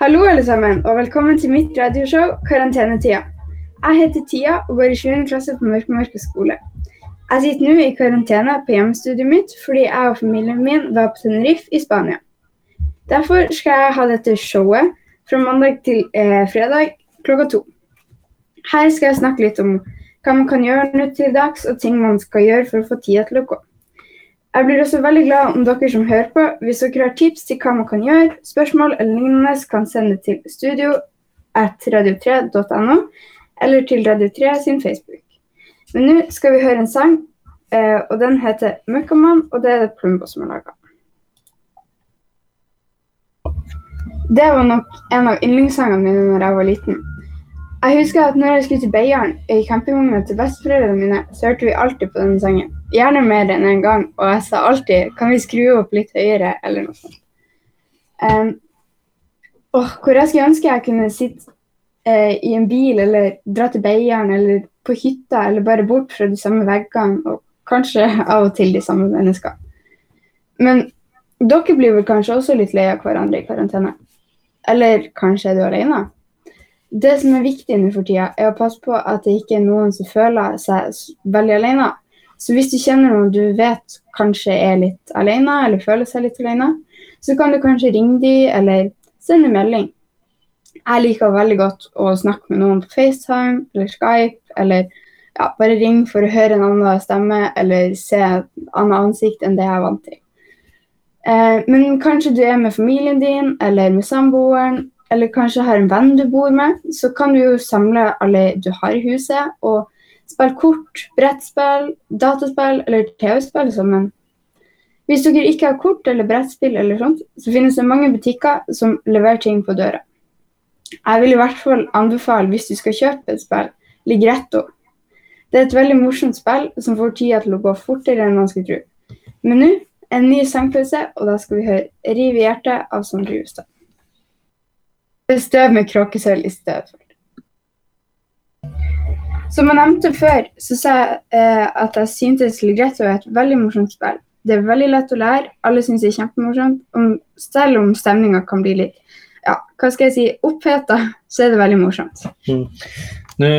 Hallo, alle sammen, og velkommen til mitt radioshow Karantenetida. Jeg heter Tia og går i 7. klasse på Mørkemarka skole. Jeg sitter nå i karantene på hjemmestudiet mitt fordi jeg og familien min var på Tenerife i Spania. Derfor skal jeg ha dette showet fra mandag til eh, fredag klokka to. Her skal jeg snakke litt om hva man kan gjøre nå til dags, og ting man skal gjøre for å få tida til å gå. Jeg blir også veldig glad om dere som hører på. Hvis dere har tips til hva man kan gjøre, spørsmål eller lignende, kan sende til studio at radio3.no eller til Radio3 sin Facebook. Men nå skal vi høre en sang, eh, og den heter 'Møkkamann', og det er det Plumbo som har laga. Det var nok en av yndlingssangene mine når jeg var liten. Jeg husker at når jeg skulle til Beiarn i campingvogna til besteforeldrene mine, så hørte vi alltid på denne sangen. Gjerne mer enn én en gang, og jeg sa alltid 'kan vi skru opp litt høyere', eller noe sånt. Um, oh, hvor jeg skulle ønske jeg kunne sitte eh, i en bil eller dra til Beiarn eller på hytta eller bare bort fra de samme veggene, og kanskje av og til de samme menneskene. Men dere blir vel kanskje også litt lei av hverandre i karantene? Eller kanskje er du alene? Det som er viktig nå for tida, er å passe på at det ikke er noen som føler seg veldig alene. Så hvis du kjenner noen du vet kanskje er litt alene, eller føler seg litt alene, så kan du kanskje ringe dem eller sende melding. Jeg liker veldig godt å snakke med noen på FaceTime eller Skype, eller ja, bare ring for å høre en annen stemme eller se et annet ansikt enn det jeg er vant til. Eh, men kanskje du er med familien din eller med samboeren, eller kanskje har en venn du bor med, så kan du jo samle alle du har i huset, og spille kort, brettspill, dataspill eller TV-spill sammen. Hvis dere ikke har kort eller brettspill, eller sånt, så finnes det mange butikker som leverer ting på døra. Jeg vil i hvert fall anbefale, hvis du skal kjøpe et spill, Ligretto. Det er et veldig morsomt spill som får tida til å gå fortere enn man skulle tro. Men nå en ny sangpause, og da skal vi høre 'Riv i hjertet' av Sondre Justad. Støv med kråkesølv i stedet. Som jeg nevnte før, så sa jeg eh, at jeg syntes Ligretto er et veldig morsomt spill. Det er veldig lett å lære, alle syns det er kjempemorsomt. Om, selv om stemninga kan bli litt ja, hva skal jeg si, oppheta, så er det veldig morsomt. Mm. Nå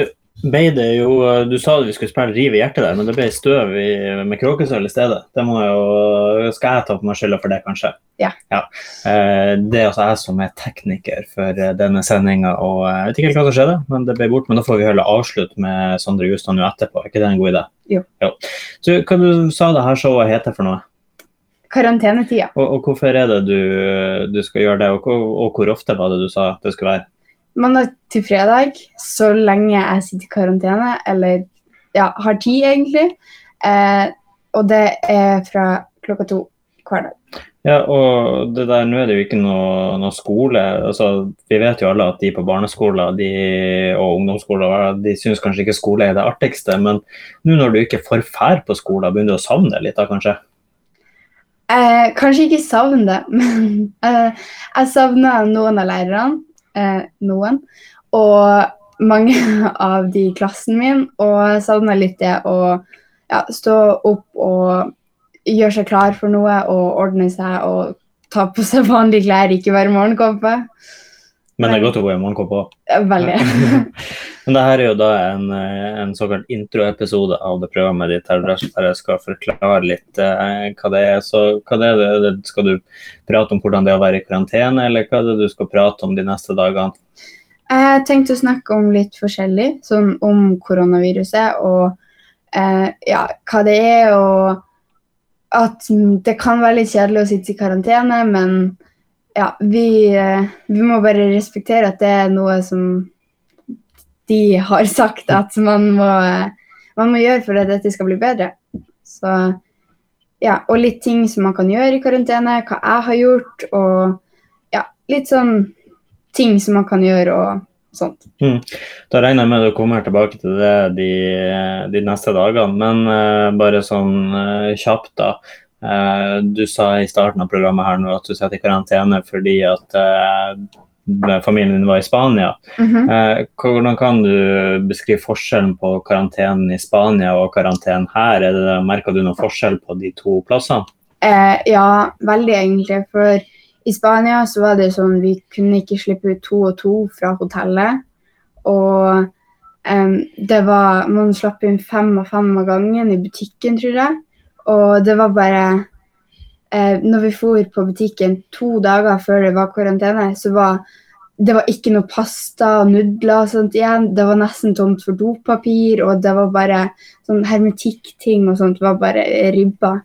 ble det jo Du sa at vi skulle spille Riv i hjertet der, men det ble støv i, med kråkesølv i stedet. Det må jo, Skal jeg ta på meg skylda for det, kanskje? Ja. ja. Eh, det er altså jeg som er tekniker for eh, denne sendinga, og jeg vet ikke helt hva som skjedde, men det ble bort. Men da får vi heller avslutte med Sondre Justad nå etterpå, er ikke det en god idé? Jo. jo. Så, hva du sa det her showet heter for noe? Karantenetida. Og, og hvorfor er det du, du skal gjøre det, og, og hvor ofte var det du sa det skulle være? Mandag til fredag, så lenge jeg sitter i karantene, eller ja, har tid, egentlig. Eh, og det er fra klokka to hver dag. Ja, og det der, Nå er det jo ikke noe, noe skole. altså Vi vet jo alle at de på barneskoler de, og ungdomsskoler de syns kanskje ikke skole er det artigste. Men nå når du ikke får fær på skolen, begynner du å savne litt da, kanskje? Eh, kanskje ikke savne det, men eh, jeg savner noen av lærerne eh, noen. Og mange av de i klassen min. Og savner litt det å ja, stå opp og gjøre seg klar for noe og ordne seg og ta på seg vanlige klær, ikke være morgenkåpe. Men det er godt å gå i morgenkåpe på. Veldig. Men det her er jo da en, en såkalt introepisode av det programmet ditt her der jeg skal forklare litt eh, hva det er. Så hva det er det? Skal du prate om hvordan det er å være i karantene, eller hva er det du skal prate om de neste dagene? Jeg tenkte å snakke om litt forskjellig, sånn om koronaviruset og eh, ja, hva det er. og at det kan være litt kjedelig å sitte i karantene, men ja, vi, eh, vi, må bare respektere at det er noe som de har sagt at man må, man må gjøre for at dette skal bli bedre. Så ja, og litt ting som man kan gjøre i karantene, hva jeg har gjort, og ja, litt sånn ting som man kan gjøre og sånt. Mm. Da regner jeg med å komme tilbake til det de, de neste dagene, men uh, bare sånn uh, kjapt, da. Uh, du sa i starten av programmet her nå at du satt i karantene fordi at familien din var i Spania. Mm -hmm. hvordan kan du beskrive forskjellen på karantenen i Spania og karantenen her? Er det, merker du noen forskjell på de to plassene? ja, veldig egentlig. For I Spania så var det sånn vi kunne ikke slippe ut to og to fra hotellet. Og eh, det var Man slapp inn fem og fem av gangen i butikken, tror jeg. Og det var bare eh, Når vi for på butikken to dager før det var karantene, så var det var ikke noe pasta og nudler og sånt igjen. Det var nesten tomt for dopapir, og det var bare sånn hermetikkting og sånt var bare ribba.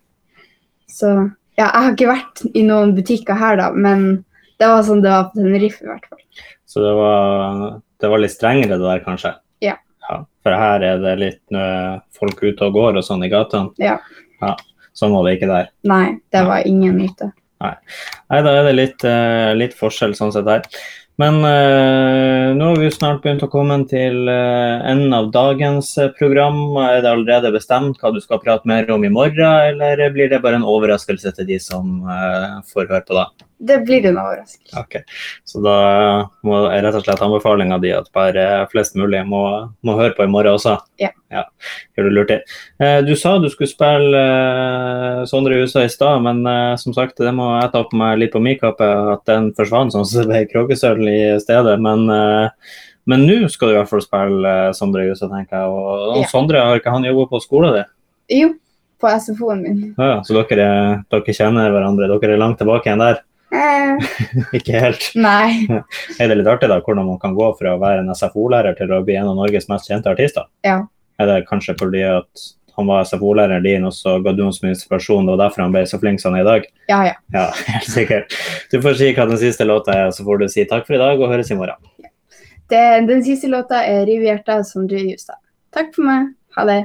Så ja, jeg har ikke vært i noen butikker her, da, men det var sånn det var på Tenerife i hvert fall. Så det var, det var litt strengere det der, kanskje? Ja. ja. For her er det litt øh, folk ute og går og sånn i gatene. Ja. Sånn var det ikke der. Nei, det var ingen myte. Nei, da er det litt, uh, litt forskjell sånn sett her. Men uh, nå har vi snart begynt å komme til uh, enden av dagens program. Er det allerede bestemt hva du skal prate mer om i morgen, eller blir det bare en overraskelse til de som får høre på da? Det blir en overraskelse. Okay. Så da må, rett og slett anbefalinga di at bare flest mulig må, må høre på i morgen også? Ja. Gjør du lurt i. Eh, du sa du skulle spille eh, Sondre USA i stad, men eh, som sagt, det må jeg ta på meg litt på min kappe at den forsvant sånn som det ble kråkesølv i stedet. Men men nå skal du i hvert fall spille Sondre USA tenker jeg. Og, og Ja. Sondre, har ikke han jobba på skolen din? Jo, på SFO-en min. Ja, ja, så dere, er- dere kjenner hverandre? Dere er langt tilbake igjen der? Ikke helt? nei. Er det litt artig da, hvordan man kan gå fra å være en SFO-lærer til å bli en av Norges mest kjente artister? Ja. Er det kanskje fordi at han var SFO-læreren din, og så ga du ham som inspirasjon, og derfor han ble så flink som han er i dag? Ja, ja. Ja, helt sikkert. Du får si hva den siste låta er, så får du si takk for i dag og høres i morgen. Det, den siste låta er 'Riv hjertet' som du Justad. Takk for meg. Ha det.